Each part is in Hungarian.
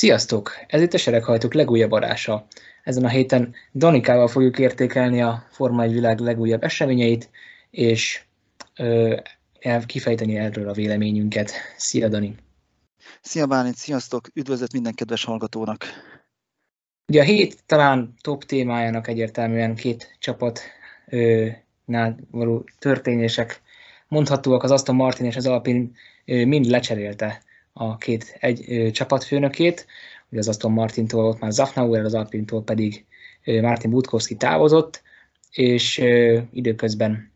Sziasztok! Ez itt a Sereghajtók legújabb adása. Ezen a héten Danikával fogjuk értékelni a Forma 1 világ legújabb eseményeit, és ö, kifejteni erről a véleményünket. Szia, Dani! Szia, Bálint! Sziasztok! Üdvözlet minden kedves hallgatónak! Ugye a hét talán top témájának egyértelműen két csapatnál való történések mondhatóak, az Aston Martin és az Alpine mind lecserélte a két egy ö, csapatfőnökét, ugye az Aston Martintól ott már Zafnauer, az Alpintól pedig ö, Martin Butkowski távozott, és ö, időközben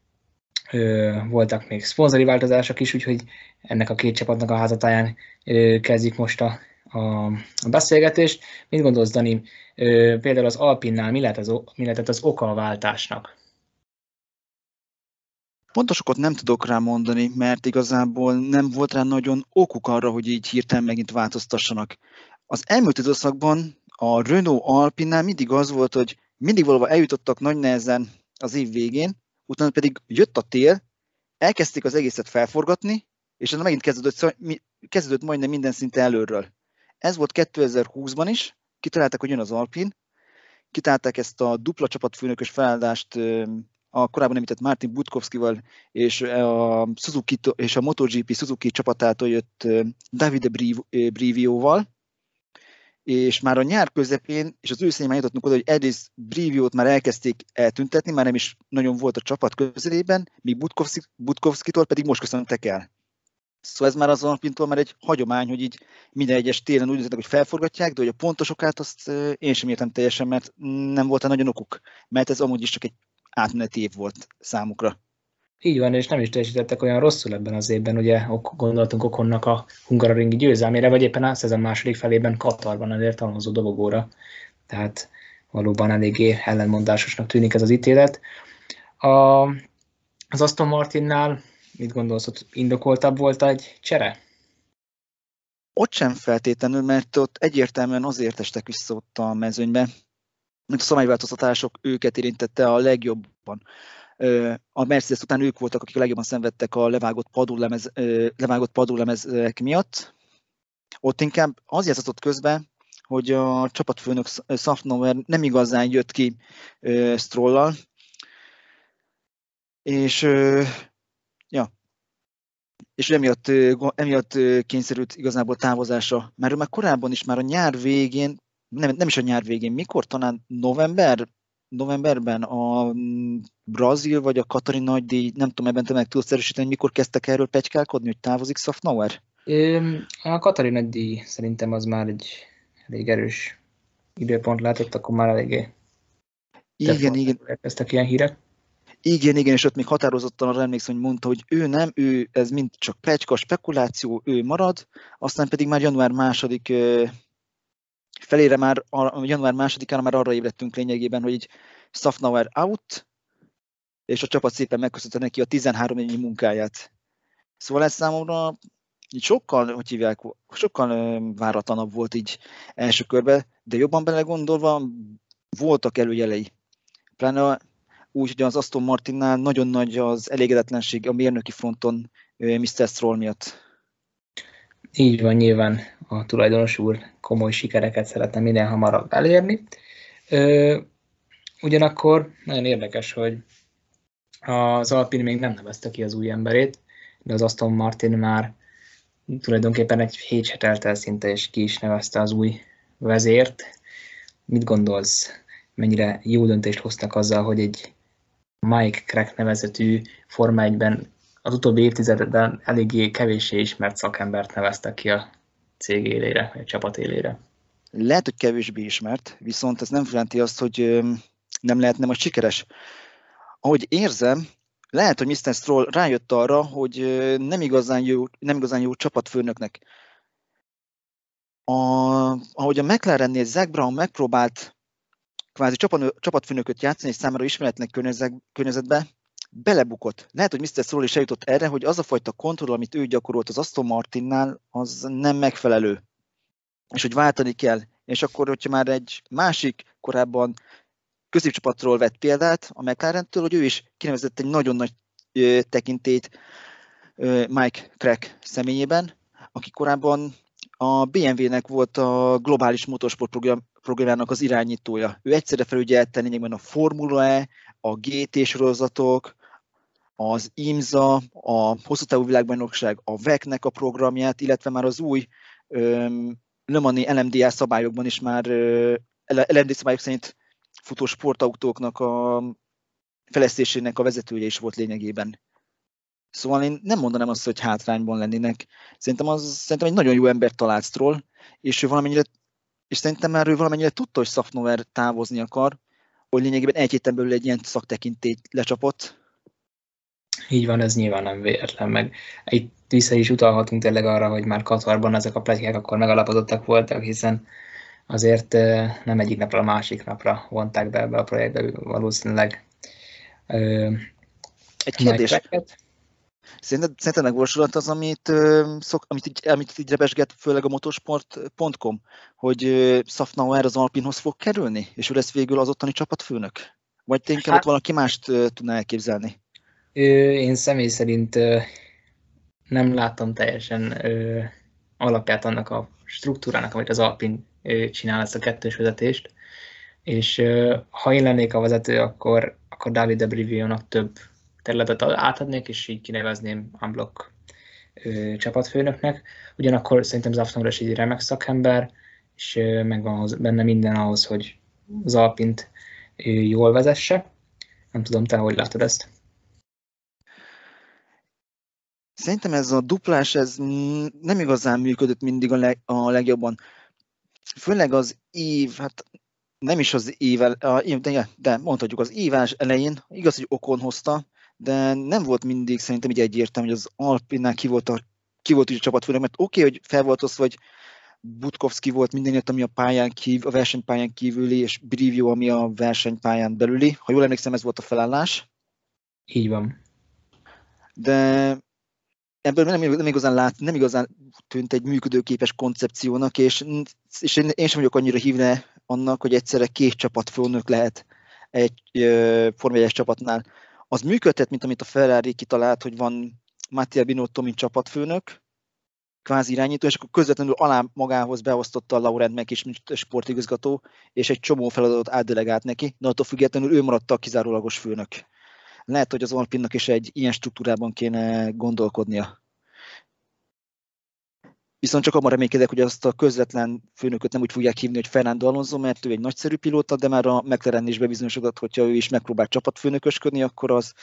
ö, voltak még szponzori változások is, úgyhogy ennek a két csapatnak a házatáján ö, kezdjük most a, a, a beszélgetést. Mit gondolsz, Dani? Ö, például az Alpinnál mi, lehet az, mi lehetett az oka a váltásnak? Pontosokat nem tudok rá mondani, mert igazából nem volt rá nagyon okuk arra, hogy így hirtelen megint változtassanak. Az elmúlt időszakban a Renault Alpinál mindig az volt, hogy mindig valahol eljutottak nagy nehezen az év végén, utána pedig jött a tél, elkezdték az egészet felforgatni, és ez megint kezdődött, kezdődött majdnem minden szinte előről. Ez volt 2020-ban is, kitalálták, hogy jön az Alpin, kitalálták ezt a dupla csapatfőnökös felállást a korábban említett Martin Butkowskival és a, Suzuki, és a MotoGP Suzuki csapatától jött Davide Brivioval, és már a nyár közepén és az őszén már jutottunk oda, hogy egyrészt Briviót már elkezdték eltüntetni, már nem is nagyon volt a csapat közelében, míg Butkowski, Butkowskitól pedig most köszöntek el. Szóval ez már az Alpintól már egy hagyomány, hogy így minden egyes télen úgy hogy felforgatják, de hogy a pontosokát azt én sem értem teljesen, mert nem volt nagyon okuk, mert ez amúgy is csak egy átmeneti év volt számukra. Így van, és nem is teljesítettek olyan rosszul ebben az évben, ugye gondoltunk Okonnak a Hungaroringi győzelmére, vagy éppen a szezon második felében Katarban azért találkozó dobogóra. Tehát valóban eléggé ellenmondásosnak tűnik ez az ítélet. A, az Aston Martinnál mit gondolsz, hogy indokoltabb volt egy csere? Ott sem feltétlenül, mert ott egyértelműen azért estek vissza ott a mezőnybe, mint a szabályváltoztatások őket érintette a legjobban. A Mercedes után ők voltak, akik a legjobban szenvedtek a levágott padullemez, levágott padullemezek miatt. Ott inkább az játszott közben, hogy a csapatfőnök Safnover nem igazán jött ki Strollal, és ja, és emiatt, emiatt kényszerült igazából távozása. Mert ő már korábban is, már a nyár végén nem, nem is a nyár végén, mikor talán november, novemberben a brazil vagy a Katari nagydíj, nem tudom, ebben te meg tudsz erősíteni, mikor kezdtek erről pegykálkodni, hogy távozik Safnauer? A Katari nagydíj szerintem az már egy elég erős időpont lehetett, akkor már eléggé igen, igen. Eztek ilyen hírek. Igen, igen, és ott még határozottan arra emlékszem, hogy mondta, hogy ő nem, ő, ez mind csak pecska, spekuláció, ő marad, aztán pedig már január második felére már, a január másodikára már arra ébredtünk lényegében, hogy így Safnauer out, és a csapat szépen megköszönte neki a 13 évi munkáját. Szóval ez számomra így sokkal, hogy hívják, sokkal váratlanabb volt így első körben, de jobban belegondolva voltak előjelei. Pláne úgy, hogy az Aston Martinnál nagyon nagy az elégedetlenség a mérnöki fronton Mr. Stroll miatt. Így van, nyilván a tulajdonos úr komoly sikereket szeretne minél hamarabb elérni. Ö, ugyanakkor nagyon érdekes, hogy az Alpine még nem nevezte ki az új emberét, de az Aston Martin már tulajdonképpen egy hét se telt el szinte, és ki is nevezte az új vezért. Mit gondolsz, mennyire jó döntést hoztak azzal, hogy egy Mike Crack nevezetű Forma 1-ben az utóbbi évtizedben eléggé kevéssé ismert szakembert neveztek ki a cég élére, vagy a csapat élére. Lehet, hogy kevésbé ismert, viszont ez nem jelenti azt, hogy nem lehetne majd sikeres. Ahogy érzem, lehet, hogy Mr. Stroll rájött arra, hogy nem igazán jó, nem igazán jó csapatfőnöknek. A, ahogy a McLarennél Zach Brown megpróbált kvázi csapat, csapatfőnököt játszani egy számára ismeretlen környezetbe, belebukott. Lehet, hogy Mr. Stroll is eljutott erre, hogy az a fajta kontroll, amit ő gyakorolt az Aston Martinnál, az nem megfelelő. És hogy váltani kell. És akkor, hogyha már egy másik korábban középcsapatról vett példát, a mclaren hogy ő is kinevezett egy nagyon nagy ö, tekintét Mike Crack személyében, aki korábban a BMW-nek volt a globális motorsport program, programjának az irányítója. Ő egyszerre felügyelte lényegben a Formula E, a GT sorozatok, az IMSA, a hosszú távú világbajnokság, a VEC-nek a programját, illetve már az új Lömani LMDA szabályokban is már LMD szabályok szerint futó sportautóknak a fejlesztésének a vezetője is volt lényegében. Szóval én nem mondanám azt, hogy hátrányban lennének. Szerintem, az, szerintem egy nagyon jó ember talált Stroll, és ő valamennyire, és szerintem már ő valamennyire tudta, hogy Safnover távozni akar, hogy lényegében egy héten belül egy ilyen szaktekintélyt lecsapott. Így van, ez nyilván nem véletlen, meg itt vissza is utalhatunk tényleg arra, hogy már Katarban ezek a pletykák akkor megalapozottak voltak, hiszen azért nem egyik napra a másik napra vonták be ebbe a projektbe valószínűleg. Egy kérdés. Szerinted, szerinted megvalósulhat az, amit, szok, amit, így, amit így rebesget, főleg a motorsport.com, hogy Safnauer az Alpinhoz fog kerülni, és ő lesz végül az ottani csapatfőnök? Vagy tényleg hát, ott valaki mást tudná elképzelni? Én személy szerint nem láttam teljesen alapját annak a struktúrának, amit az Alpin csinál ezt a kettős vezetést, és ha én lennék a vezető, akkor, akkor David de Brivio-nak több területet átadnék, és így kinevezném Unblock ö, csapatfőnöknek. Ugyanakkor szerintem Zaftonra is egy remek szakember, és megvan benne minden ahhoz, hogy az Alpint jól vezesse. Nem tudom, te hogy látod ezt? Szerintem ez a duplás, ez nem igazán működött mindig a, leg, a legjobban. Főleg az év, hát nem is az év, de, de mondhatjuk az évás elején, igaz, hogy Okon hozta, de nem volt mindig szerintem így egyértelmű, hogy az Alpinál ki volt a, ki volt a csapatfőnök, mert oké, okay, hogy fel volt osztva, hogy Butkowski volt mindenért, ami a pályán kívül, a versenypályán kívüli, és Brivio, ami a versenypályán belüli. Ha jól emlékszem, ez volt a felállás. Így van. De ebből nem, nem, igazán lát, nem igazán tűnt egy működőképes koncepciónak, és, és én, én sem vagyok annyira hívne annak, hogy egyszerre két csapatfőnök lehet egy 1 csapatnál az működhet, mint amit a Ferrari kitalált, hogy van Mattia Binotto, mint csapatfőnök, kvázi irányító, és akkor közvetlenül alá magához beosztotta a Laurent meg is, mint sportigazgató, és egy csomó feladatot átdelegált neki, de attól függetlenül ő maradt a kizárólagos főnök. Lehet, hogy az Alpinnak is egy ilyen struktúrában kéne gondolkodnia. Viszont csak abban reménykedek, hogy azt a közvetlen főnököt nem úgy fogják hívni, hogy Fernando Alonso, mert ő egy nagyszerű pilóta, de már a McLaren is bebizonyosodott, hogyha ő is megpróbál csapatfőnökösködni, akkor az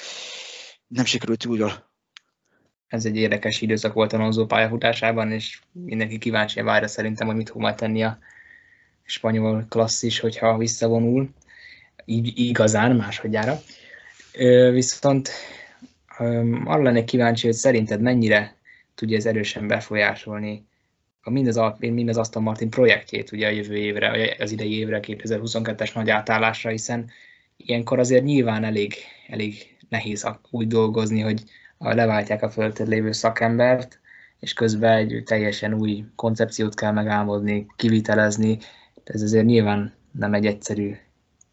nem sikerült jól. Ez egy érdekes időszak volt Alonso pályafutásában, és mindenki kíváncsi várja szerintem, hogy mit fog majd tenni a spanyol klasszis, hogyha visszavonul, így igazán másodjára. Viszont arra lennék kíváncsi, hogy szerinted mennyire tudja ez erősen befolyásolni a mind az Alpin, mind az Aston Martin projektjét ugye a jövő évre, az idei évre, 2022-es nagy átállásra, hiszen ilyenkor azért nyilván elég, elég nehéz úgy dolgozni, hogy leváltják a földön lévő szakembert, és közben egy teljesen új koncepciót kell megálmodni, kivitelezni. Ez azért nyilván nem egy egyszerű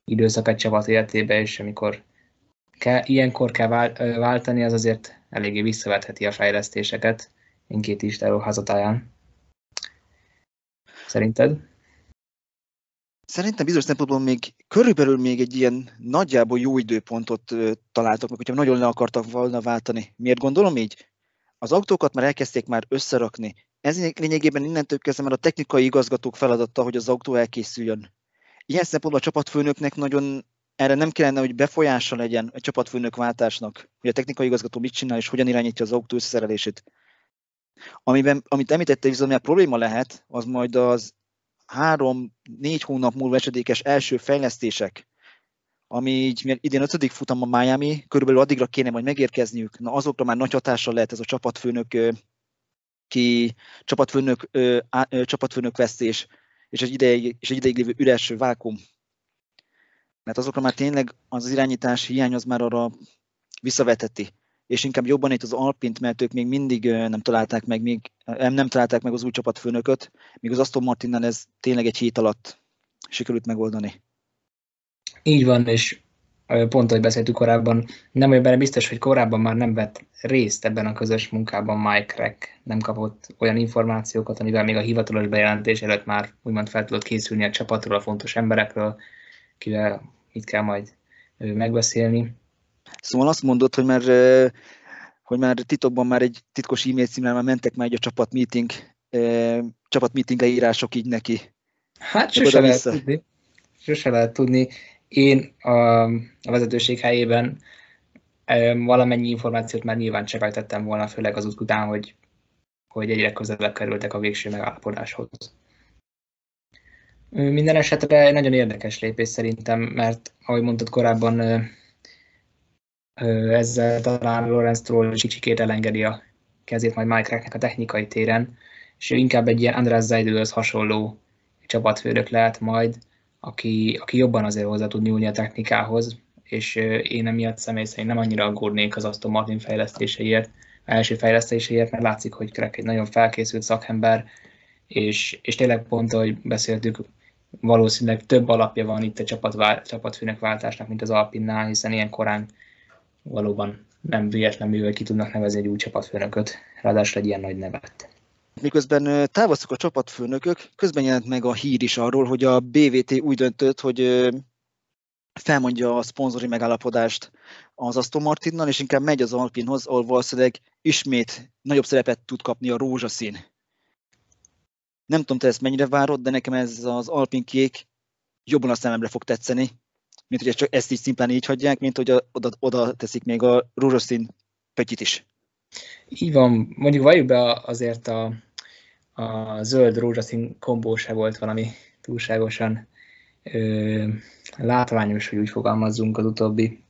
időszak egy csapat életébe, és amikor kell, ilyenkor kell váltani, az azért eléggé visszavetheti a fejlesztéseket mindkét is hazatáján. Szerinted? Szerintem bizonyos szempontból még körülbelül még egy ilyen nagyjából jó időpontot találtak meg, hogyha nagyon le akartak volna váltani. Miért gondolom így? Az autókat már elkezdték már összerakni. Ez lényegében innentől kezdve már a technikai igazgatók feladata, hogy az autó elkészüljön. Ilyen szempontból a csapatfőnöknek nagyon erre nem kellene, hogy befolyása legyen a csapatfőnök váltásnak, hogy a technikai igazgató mit csinál és hogyan irányítja az autó összeszerelését. Amiben, amit említette, viszont a probléma lehet, az majd az három-négy hónap múlva esedékes első fejlesztések, ami így idén ötödik futam a Miami, körülbelül addigra kéne majd megérkezniük, na azokra már nagy hatással lehet ez a csapatfőnök ki csapatfőnök, ö, á, ö, csapatfőnök vesztés, és egy ideig, és egy ideig lévő üres vákum. Mert azokra már tényleg az irányítás hiány az már arra visszaveteti és inkább jobban itt az Alpint, mert ők még mindig nem találták meg, még nem találták meg az új csapatfőnököt, míg az Aston Martinnal ez tényleg egy hét alatt sikerült megoldani. Így van, és pont, ahogy beszéltük korábban, nem olyan benne biztos, hogy korábban már nem vett részt ebben a közös munkában Mike Reck, nem kapott olyan információkat, amivel még a hivatalos bejelentés előtt már úgymond fel tudott készülni a csapatról, a fontos emberekről, kivel mit kell majd megbeszélni. Szóval azt mondod, hogy már, hogy már titokban már egy titkos e-mail címmel már mentek már egy a csapat meeting, csapat meeting leírások így neki. Hát sose lehet tudni. Sose lehet tudni. Én a, a vezetőség helyében valamennyi információt már nyilván csepeltettem volna, főleg az után, hogy, hogy egyre közelebb kerültek a végső megállapodáshoz. Minden esetre nagyon érdekes lépés szerintem, mert ahogy mondtad korábban, ezzel talán Lorenz Troll kicsikét elengedi a kezét majd Mike a technikai téren, és ő inkább egy ilyen András Zajdőhöz hasonló csapatfőnök lehet majd, aki, aki jobban azért hozzá tud nyúlni a technikához, és én emiatt személy szerint nem annyira aggódnék az Aston Martin fejlesztéséért, első fejlesztéséért, mert látszik, hogy Crack egy nagyon felkészült szakember, és, és tényleg pont, ahogy beszéltük, valószínűleg több alapja van itt a csapat, csapatfőnök váltásnak, mint az Alpinnál, hiszen ilyen korán valóban nem véletlenül ki tudnak nevezni egy új csapatfőnököt, ráadásul egy ilyen nagy nevet. Miközben távoztak a csapatfőnökök, közben jelent meg a hír is arról, hogy a BVT úgy döntött, hogy felmondja a szponzori megállapodást az Aston Martinnal, és inkább megy az Alpinhoz, ahol valószínűleg ismét nagyobb szerepet tud kapni a rózsaszín. Nem tudom, te ezt mennyire várod, de nekem ez az Alpin kék jobban a szememre fog tetszeni, mint hogy csak ezt így szimplán így hagyják, mint hogy oda, oda teszik még a rózsaszín pötyit is. Így van, mondjuk valljuk be azért a, a zöld rózsaszín kombó se volt valami túlságosan ö, látványos, hogy úgy fogalmazzunk az utóbbi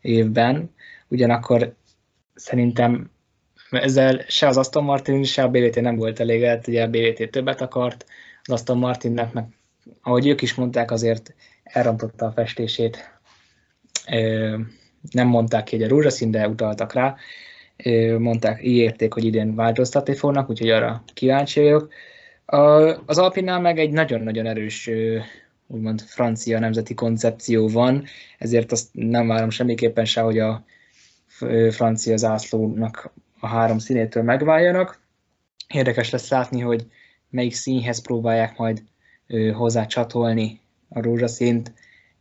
évben. Ugyanakkor szerintem ezzel se az Aston Martin, se a BVT nem volt elégedett, ugye a BVT többet akart, az Aston Martinnek meg, ahogy ők is mondták, azért elrontotta a festését. Nem mondták ki, hogy a rózsaszín, de utaltak rá mondták, ígérték, hogy idén változtatni fognak, úgyhogy arra kíváncsi vagyok. Az Alpinnál meg egy nagyon-nagyon erős úgymond francia nemzeti koncepció van, ezért azt nem várom semmiképpen se, hogy a francia zászlónak a három színétől megváljanak. Érdekes lesz látni, hogy melyik színhez próbálják majd hozzá csatolni a rózsaszínt,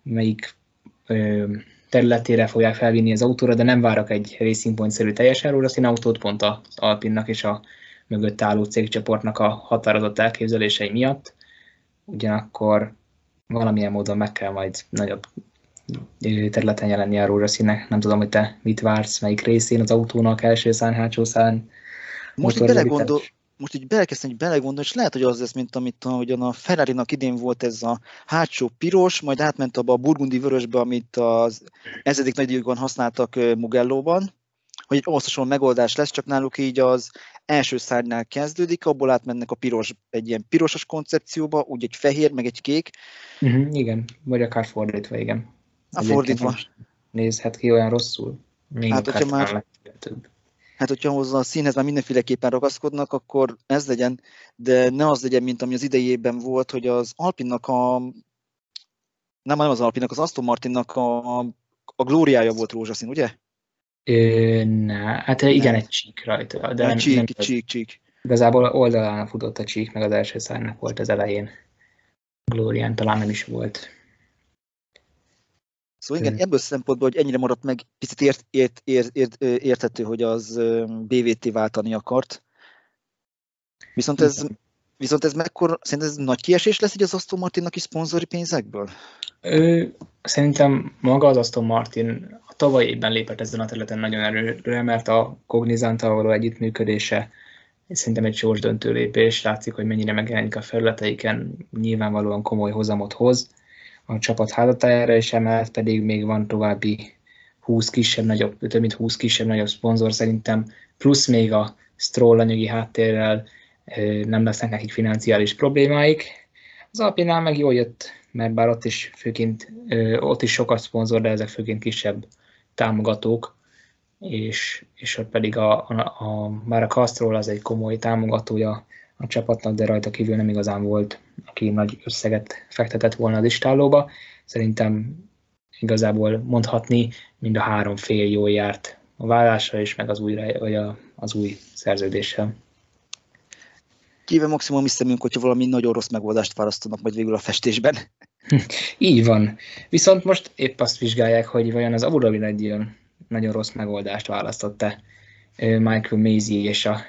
melyik területére fogják felvinni az autóra, de nem várok egy Racing Point-szerű teljesen rózsaszín autót, pont az Alpinnak és a mögött álló cégcsoportnak a határozott elképzelései miatt. Ugyanakkor valamilyen módon meg kell majd nagyobb területen jelenni a rózsaszínnek. Nem tudom, hogy te mit vársz, melyik részén az autónak, első szán, hátsó szán. Most így belegondol, most így belekezdtem, hogy belegondolni, és lehet, hogy az lesz, mint amit ahogyan a ferrari idén volt ez a hátsó piros, majd átment abba a burgundi vörösbe, amit az ezedik nagydíjukon használtak Mugellóban, hogy egy hasonló megoldás lesz, csak náluk így az első szárnál kezdődik, abból átmennek a piros, egy ilyen pirosas koncepcióba, úgy egy fehér, meg egy kék. Uh-huh, igen, vagy akár fordítva, igen. A fordítva. Nézhet ki olyan rosszul. Még hát, hogyha már, több hát hogyha hozzá a színhez már mindenféleképpen ragaszkodnak, akkor ez legyen, de ne az legyen, mint ami az idejében volt, hogy az Alpinnak a nem, nem az Alpinnak, az Aston Martinnak a, a glóriája volt rózsaszín, ugye? Ö, ne, hát igen, egy csík rajta. De nem, csík, nem, csík, csík. Igazából oldalán futott a csík, meg az első szárnak volt az elején. Glórián talán nem is volt. Szóval igen, ebből szempontból, hogy ennyire maradt meg, picit ért, ért, ért, ért, érthető, hogy az BVT váltani akart. Viszont ez, viszont ez mekkor, szerintem ez nagy kiesés lesz így az Aston Martinnak is szponzori pénzekből? Ő, szerintem maga az Aston Martin a tavalyi évben lépett ezen a területen nagyon erőre, mert a Cognizant-tal való együttműködése szerintem egy sorsdöntő lépés, látszik, hogy mennyire megjelenik a felületeiken, nyilvánvalóan komoly hozamot hoz a csapat házatájára, és emellett pedig még van további 20 kisebb-nagyobb, több mint 20 kisebb-nagyobb szponzor szerintem, plusz még a Stroll anyagi háttérrel nem lesznek nekik financiális problémáik. Az Alpinál meg jól jött, mert bár ott is főként, ott is sokat szponzor, de ezek főként kisebb támogatók, és, és ott pedig a, a, a, már a Castrol az egy komoly támogatója a csapatnak, de rajta kívül nem igazán volt, aki nagy összeget fektetett volna a listálóba. Szerintem igazából mondhatni, mind a három fél jól járt a vállással és meg az új, vagy a, az új szerződéssel. Kíve maximum is szemünk, hogyha valami nagyon rossz megoldást választanak majd végül a festésben. Így van. Viszont most épp azt vizsgálják, hogy vajon az Abu Dhabi egy nagyon rossz megoldást választott-e Michael Mazy és a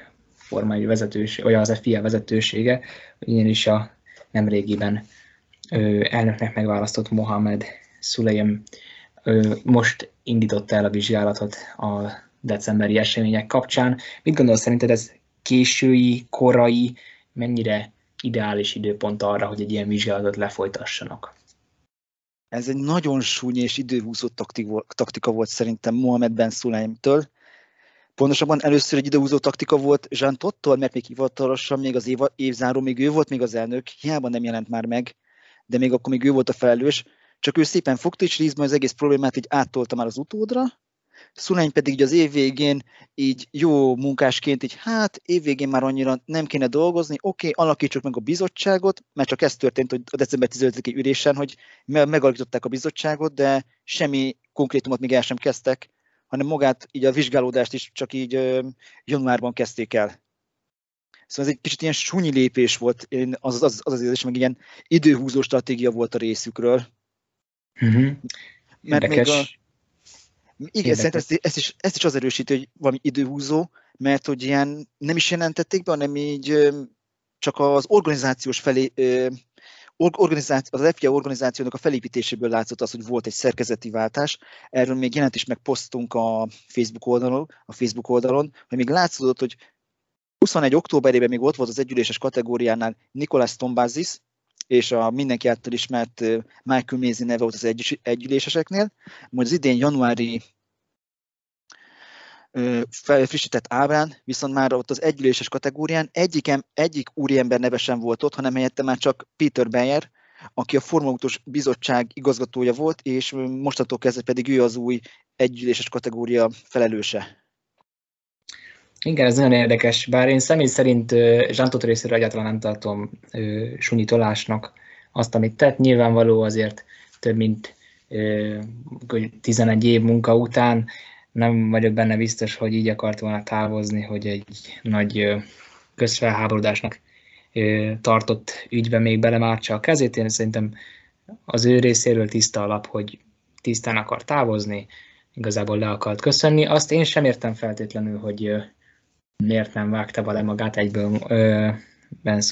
formai vezetőség, vagy az FIA vezetősége, ugyanis a nemrégiben elnöknek megválasztott Mohamed Suleyem most indította el a vizsgálatot a decemberi események kapcsán. Mit gondolsz szerinted ez késői, korai, mennyire ideális időpont arra, hogy egy ilyen vizsgálatot lefolytassanak? Ez egy nagyon súny és időhúzó taktika volt szerintem Mohamed Ben Sulaimtől. Pontosabban először egy időhúzó taktika volt Jean Tottól, mert még hivatalosan még az év, évzáró, még ő volt még az elnök, hiába nem jelent már meg, de még akkor még ő volt a felelős, csak ő szépen fogta és Rizma az egész problémát így áttolta már az utódra, Szulány pedig az év végén így jó munkásként így hát évvégén már annyira nem kéne dolgozni, oké, okay, alakítsuk meg a bizottságot, mert csak ez történt hogy a december 15-i ülésen, hogy megalakították a bizottságot, de semmi konkrétumot még el sem kezdtek, hanem magát így a vizsgálódást is csak így januárban kezdték el. Szóval ez egy kicsit ilyen súnyi lépés volt, az az, az, az érzés, meg ilyen időhúzó stratégia volt a részükről. Uh-huh. Mert még a, igen, szerintem ezt, ezt, is, ezt is az erősíti, hogy valami időhúzó, mert hogy ilyen nem is jelentették be, hanem így csak az organizációs felé, organizáció, az FIA organizációnak a felépítéséből látszott az, hogy volt egy szerkezeti váltás. Erről még jelent is megposztunk a Facebook oldalon, a Facebook oldalon, hogy még látszódott, hogy 21. októberében még ott volt az együléses kategóriánál Nikolás Tombázis, és a mindenki által ismert Michael Mézi neve volt az egy, együléseseknél, majd az idén januári frissített ábrán, viszont már ott az együléses kategórián egyikem, egyik úriember neve sem volt ott, hanem helyette már csak Peter Beyer, aki a Formulautós Bizottság igazgatója volt, és mostantól kezdve pedig ő az új együléses kategória felelőse. Igen, ez nagyon érdekes, bár én személy szerint Zsantot részéről egyáltalán nem tartom sunyitolásnak azt, amit tett. Nyilvánvaló azért több mint 11 év munka után nem vagyok benne biztos, hogy így akart volna távozni, hogy egy nagy közfelháborodásnak tartott ügybe még belemártsa a kezét. Én szerintem az ő részéről tiszta alap, hogy tisztán akar távozni, igazából le akart köszönni. Azt én sem értem feltétlenül, hogy miért nem vágta vele magát egyből Ben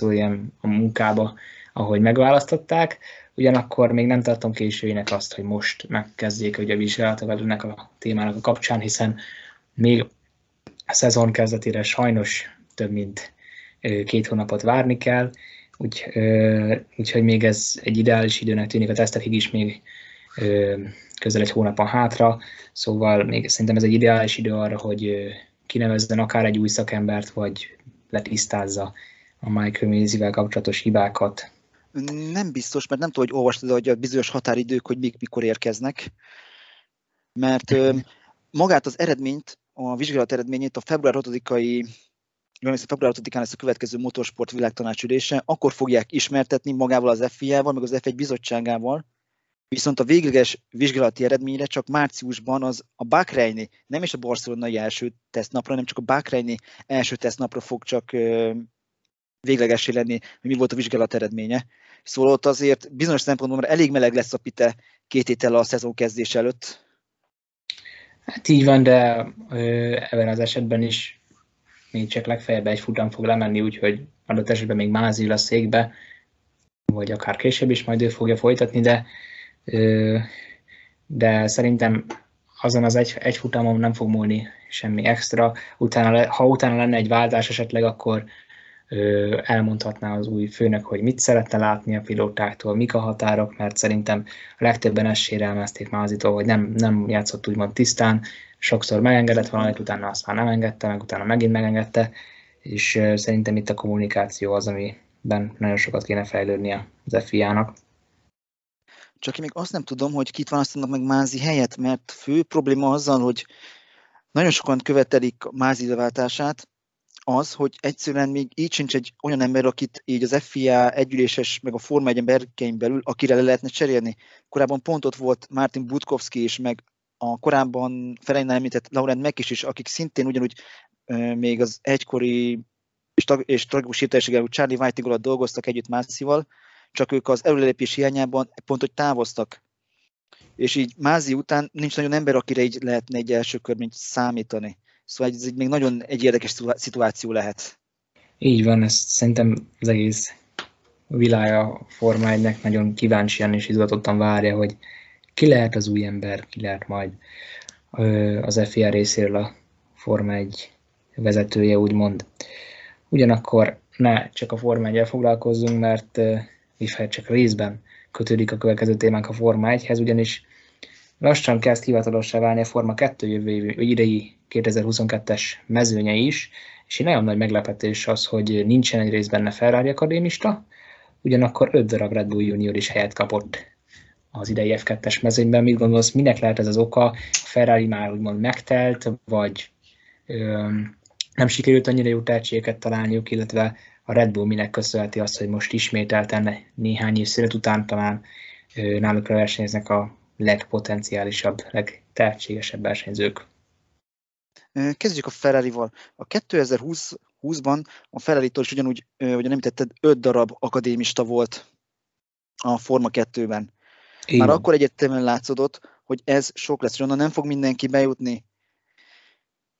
a munkába, ahogy megválasztották. Ugyanakkor még nem tartom későinek azt, hogy most megkezdjék hogy a vizsgálatokat ennek a témának a kapcsán, hiszen még a szezon kezdetére sajnos több mint két hónapot várni kell, úgy, úgyhogy még ez egy ideális időnek tűnik a tesztekig is még közel egy hónapon hátra, szóval még szerintem ez egy ideális idő arra, hogy kinevezzen akár egy új szakembert, vagy letisztázza a Michael Mazivel kapcsolatos hibákat. Nem biztos, mert nem tudom, hogy olvastad, hogy a bizonyos határidők, hogy mik mikor érkeznek. Mert magát az eredményt, a vizsgálat eredményét a február 6-ai február 6-án lesz a következő motorsport világtanácsülése, akkor fogják ismertetni magával az FIA-val, meg az F1 bizottságával, Viszont a végleges vizsgálati eredményre csak márciusban az a Bahreini, nem is a barcelonai első tesztnapra, hanem csak a Bahreini első tesztnapra fog csak véglegesé lenni, hogy mi volt a vizsgálat eredménye. Szóval ott azért bizonyos szempontból már elég meleg lesz a pite két héttel a szezon kezdés előtt. Hát így van, de ö, ebben az esetben is még csak legfeljebb egy futam fog lemenni, úgyhogy adott esetben még Mázi a székbe, vagy akár később is majd ő fogja folytatni, de de szerintem azon az egy, egy futamon nem fog múlni semmi extra. Utána, ha utána lenne egy váltás esetleg, akkor elmondhatná az új főnök, hogy mit szeretne látni a pilótáktól, mik a határok, mert szerintem a legtöbben ezt sérelmezték Mázitól, hogy nem, nem játszott úgymond tisztán, sokszor megengedett valamit, utána azt már nem engedte, meg utána megint megengedte, és szerintem itt a kommunikáció az, amiben nagyon sokat kéne fejlődnie az FIA-nak. Csak én még azt nem tudom, hogy kit választanak meg Mázi helyett, mert fő probléma azzal, hogy nagyon sokan követelik Mázi leváltását, az, hogy egyszerűen még így sincs egy olyan ember, akit így az FIA együléses, meg a Forma 1 berkein belül, akire le lehetne cserélni. Korábban pont ott volt Martin Budkowski is, meg a korábban Ferenynál említett Laurent Mekis is, akik szintén ugyanúgy még az egykori és, tag, és tragikus hogy Charlie Whiting alatt dolgoztak együtt Mászival, csak ők az előlépés hiányában pont, hogy távoztak. És így Mázi után nincs nagyon ember, akire így lehetne egy első mint számítani. Szóval ez egy még nagyon egy érdekes szituáció lehet. Így van, ez szerintem az egész világa Forma 1 nagyon kíváncsian és izgatottan várja, hogy ki lehet az új ember, ki lehet majd az FIA részéről a Forma 1 vezetője, úgymond. Ugyanakkor ne csak a Forma 1 foglalkozzunk, mert uh, csak részben kötődik a következő témánk a Forma 1-hez, ugyanis lassan kezd hivatalossá válni a Forma 2 jövő idei 2022-es mezőnye is, és egy nagyon nagy meglepetés az, hogy nincsen egy rész benne Ferrari akadémista, ugyanakkor 5 darab Red Bull Junior is helyet kapott az idei F2-es mezőnyben. Mit gondolsz, minek lehet ez az oka? A Ferrari már úgymond megtelt, vagy öm, nem sikerült annyira jó tehetségeket találniuk, illetve a Red Bull minek köszönheti azt, hogy most ismételten néhány év szület után talán náluk versenyeznek a legpotenciálisabb, legtehetségesebb versenyzők. Kezdjük a Ferrari-val. A 2020-ban a Ferrari-tól is ugyanúgy, hogy nem tetted, 5 darab akadémista volt a Forma 2-ben. Már akkor egyértelműen látszódott, hogy ez sok lesz, és onnan nem fog mindenki bejutni.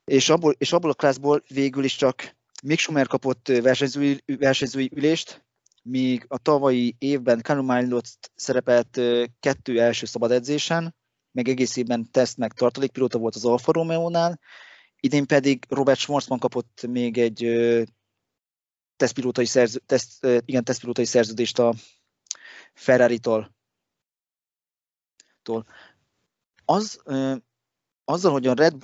És abból, és abból a klászból végül is csak Mick Schumer kapott versenyzői, versenyzői ülést, míg a tavalyi évben Milot szerepelt kettő első szabad edzésen, meg egész évben teszt meg tartalékpilóta volt az Alfa Romeo-nál, idén pedig Robert Schwarzman kapott még egy tesztpilótai, szerző, teszt, igen, tesztpilótai szerződést a Ferrari-tól. Az, azzal, hogy a Red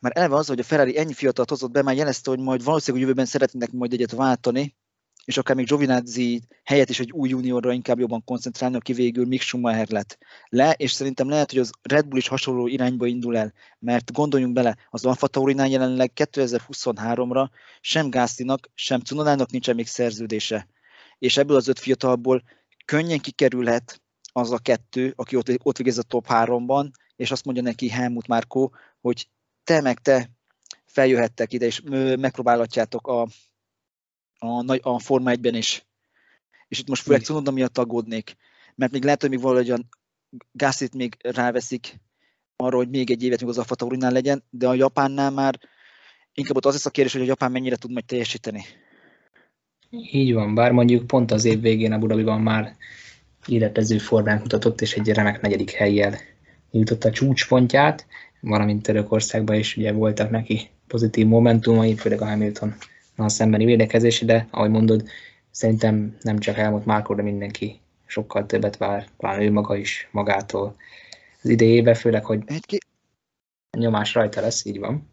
már eleve az, hogy a Ferrari ennyi fiatalt hozott be, már jelezte, hogy majd valószínűleg jövőben szeretnének majd egyet váltani, és akár még Giovinazzi helyett is egy új juniorra inkább jobban koncentrálni, aki végül Mick Schumacher lett le, és szerintem lehet, hogy az Red Bull is hasonló irányba indul el, mert gondoljunk bele, az Alfa Taurinál jelenleg 2023-ra sem Gászlinak, sem Cunodának nincsen még szerződése, és ebből az öt fiatalból könnyen kikerülhet az a kettő, aki ott, ott végez a top 3-ban, és azt mondja neki Helmut Márkó, hogy te meg te feljöhettek ide, és megpróbálhatjátok a, a, a Forma 1-ben is. És itt most főleg Cunoda miatt aggódnék, mert még lehet, hogy még valahogyan Gassit még ráveszik arra, hogy még egy évet még az Alfa Taurinál legyen, de a Japánnál már inkább ott az lesz a kérdés, hogy a Japán mennyire tud majd teljesíteni. Így van, bár mondjuk pont az év végén a Budabiban már életező formát mutatott, és egy remek negyedik helyjel jutott a csúcspontját, valamint Törökországban is ugye voltak neki pozitív momentumai, főleg a Hamilton a szembeni védekezési, de ahogy mondod, szerintem nem csak Helmut Márkó, de mindenki sokkal többet vár, talán ő maga is magától az idejébe, főleg, hogy egy nyomás rajta lesz, így van.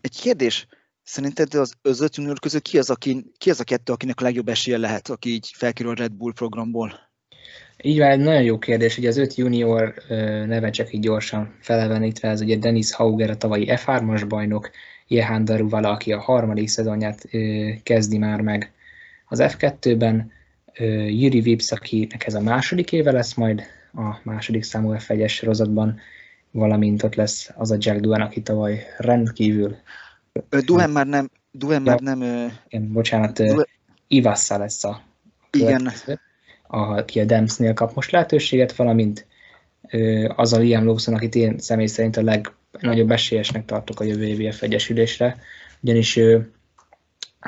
Egy kérdés, szerinted az, az öt junior közül ki az, aki, ki az a kettő, akinek a legjobb esélye lehet, aki így felkerül a Red Bull programból? Így van, egy nagyon jó kérdés, hogy az öt junior neve csak így gyorsan felevenítve, ez ugye Dennis Hauger, a tavalyi F3-as bajnok, Jehan Daruvala, aki a harmadik szezonját kezdi már meg az F2-ben, Jüri Vips, akinek ez a második éve lesz majd a második számú F1-es sorozatban, valamint ott lesz az a Jack Duhan, aki tavaly rendkívül... Duhan már nem... Duhan már nem... Igen, bocsánat, Duhan... Ivassa lesz a Igen. aki a Dempsnél kap most lehetőséget, valamint az a Liam Lawson, akit én személy szerint a legnagyobb esélyesnek tartok a jövő évi egyesülésre, ugyanis ő,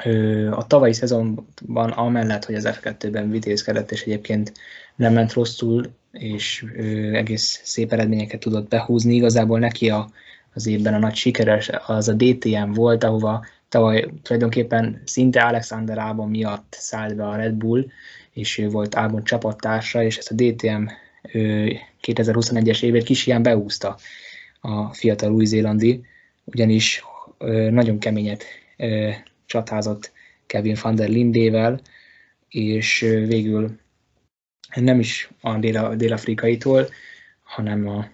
ő a tavalyi szezonban amellett, hogy az F2-ben vitézkedett, és egyébként nem ment rosszul, és ő egész szép eredményeket tudott behúzni, igazából neki a, az évben a nagy sikeres az a DTM volt, ahova tavaly tulajdonképpen szinte Alexander Albon miatt szállt be a Red Bull, és ő volt Albon csapattársa, és ezt a DTM 2021-es évét kis ilyen beúzta a fiatal új-zélandi, ugyanis nagyon keményet csatázott Kevin van der Lindével, és végül nem is a dél-afrikaitól, hanem a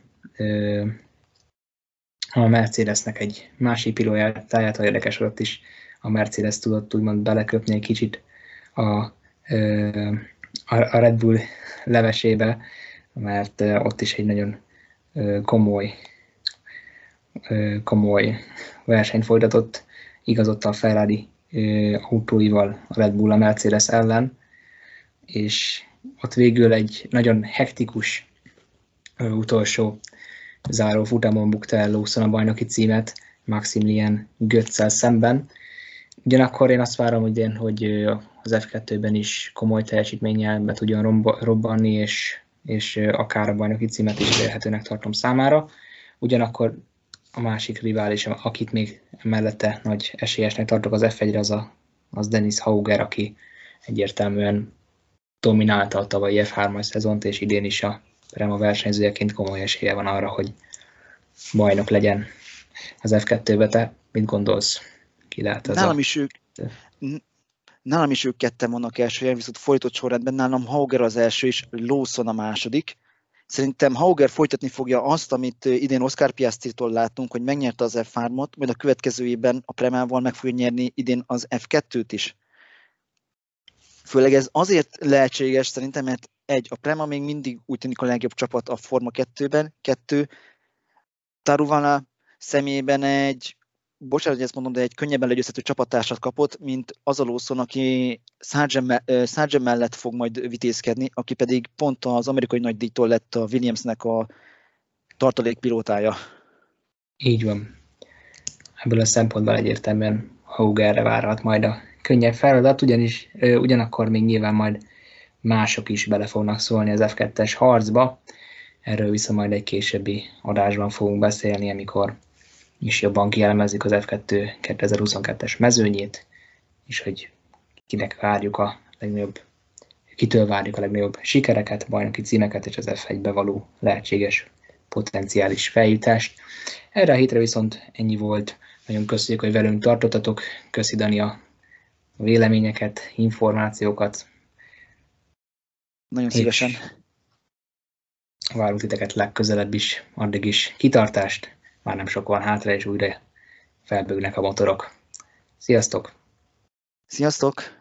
a Mercedesnek egy másik pilójáját, ha érdekes ott is a Mercedes tudott úgymond beleköpni egy kicsit a, a Red Bull levesébe, mert ott is egy nagyon komoly, komoly versenyt folytatott, igazodt a Ferrari autóival a Red Bull a Mercedes ellen, és ott végül egy nagyon hektikus utolsó záró futamon bukta el Lawson a bajnoki címet Maximilian Götzel szemben. Ugyanakkor én azt várom, hogy, én, hogy az F2-ben is komoly teljesítménnyel be tudjon robbanni, és, és akár a bajnoki címet is elérhetőnek tartom számára. Ugyanakkor a másik rivális, akit még mellette nagy esélyesnek tartok az F1-re, az, a, az Dennis Hauger, aki egyértelműen dominálta a tavalyi F3-as szezont, és idén is a Prema versenyzőjeként komoly esélye van arra, hogy bajnok legyen az F2-be. Te mit gondolsz? Ki lehet ez nálam, a... is ők, nálam is ők ketten vannak első viszont folytott sorrendben nálam Hauger az első és Lawson a második. Szerintem Hauger folytatni fogja azt, amit idén Oscar Piastri-tól láttunk, hogy megnyerte az F3-ot, majd a következő évben a Premával meg fogja nyerni idén az F2-t is. Főleg ez azért lehetséges szerintem, mert egy, a Prema még mindig úgy tűnik a legjobb csapat a Forma 2-ben, kettő, Taruvana személyében egy, bocsánat, hogy ezt mondom, de egy könnyebben legyőzhető csapattársat kapott, mint az a Lawson, aki Sargent mellett fog majd vitézkedni, aki pedig pont az amerikai nagydíjtól lett a Williamsnek a tartalékpilótája. Így van. Ebből a szempontból egyértelműen Haugerre várhat majd a könnyebb feladat, ugyanis ugyanakkor még nyilván majd mások is bele fognak szólni az F2-es harcba. Erről viszont majd egy későbbi adásban fogunk beszélni, amikor is jobban kielemezzük az F2 2022-es mezőnyét, és hogy kinek várjuk a legnagyobb, kitől várjuk a legnagyobb sikereket, bajnoki címeket és az F1-be való lehetséges potenciális feljutást. Erre a hétre viszont ennyi volt. Nagyon köszönjük, hogy velünk tartottatok. Köszi Dani a véleményeket, információkat. Nagyon szívesen. Várunk titeket legközelebb is, addig is kitartást, már nem sok van hátra, és újra felbőgnek a motorok. Sziasztok! Sziasztok!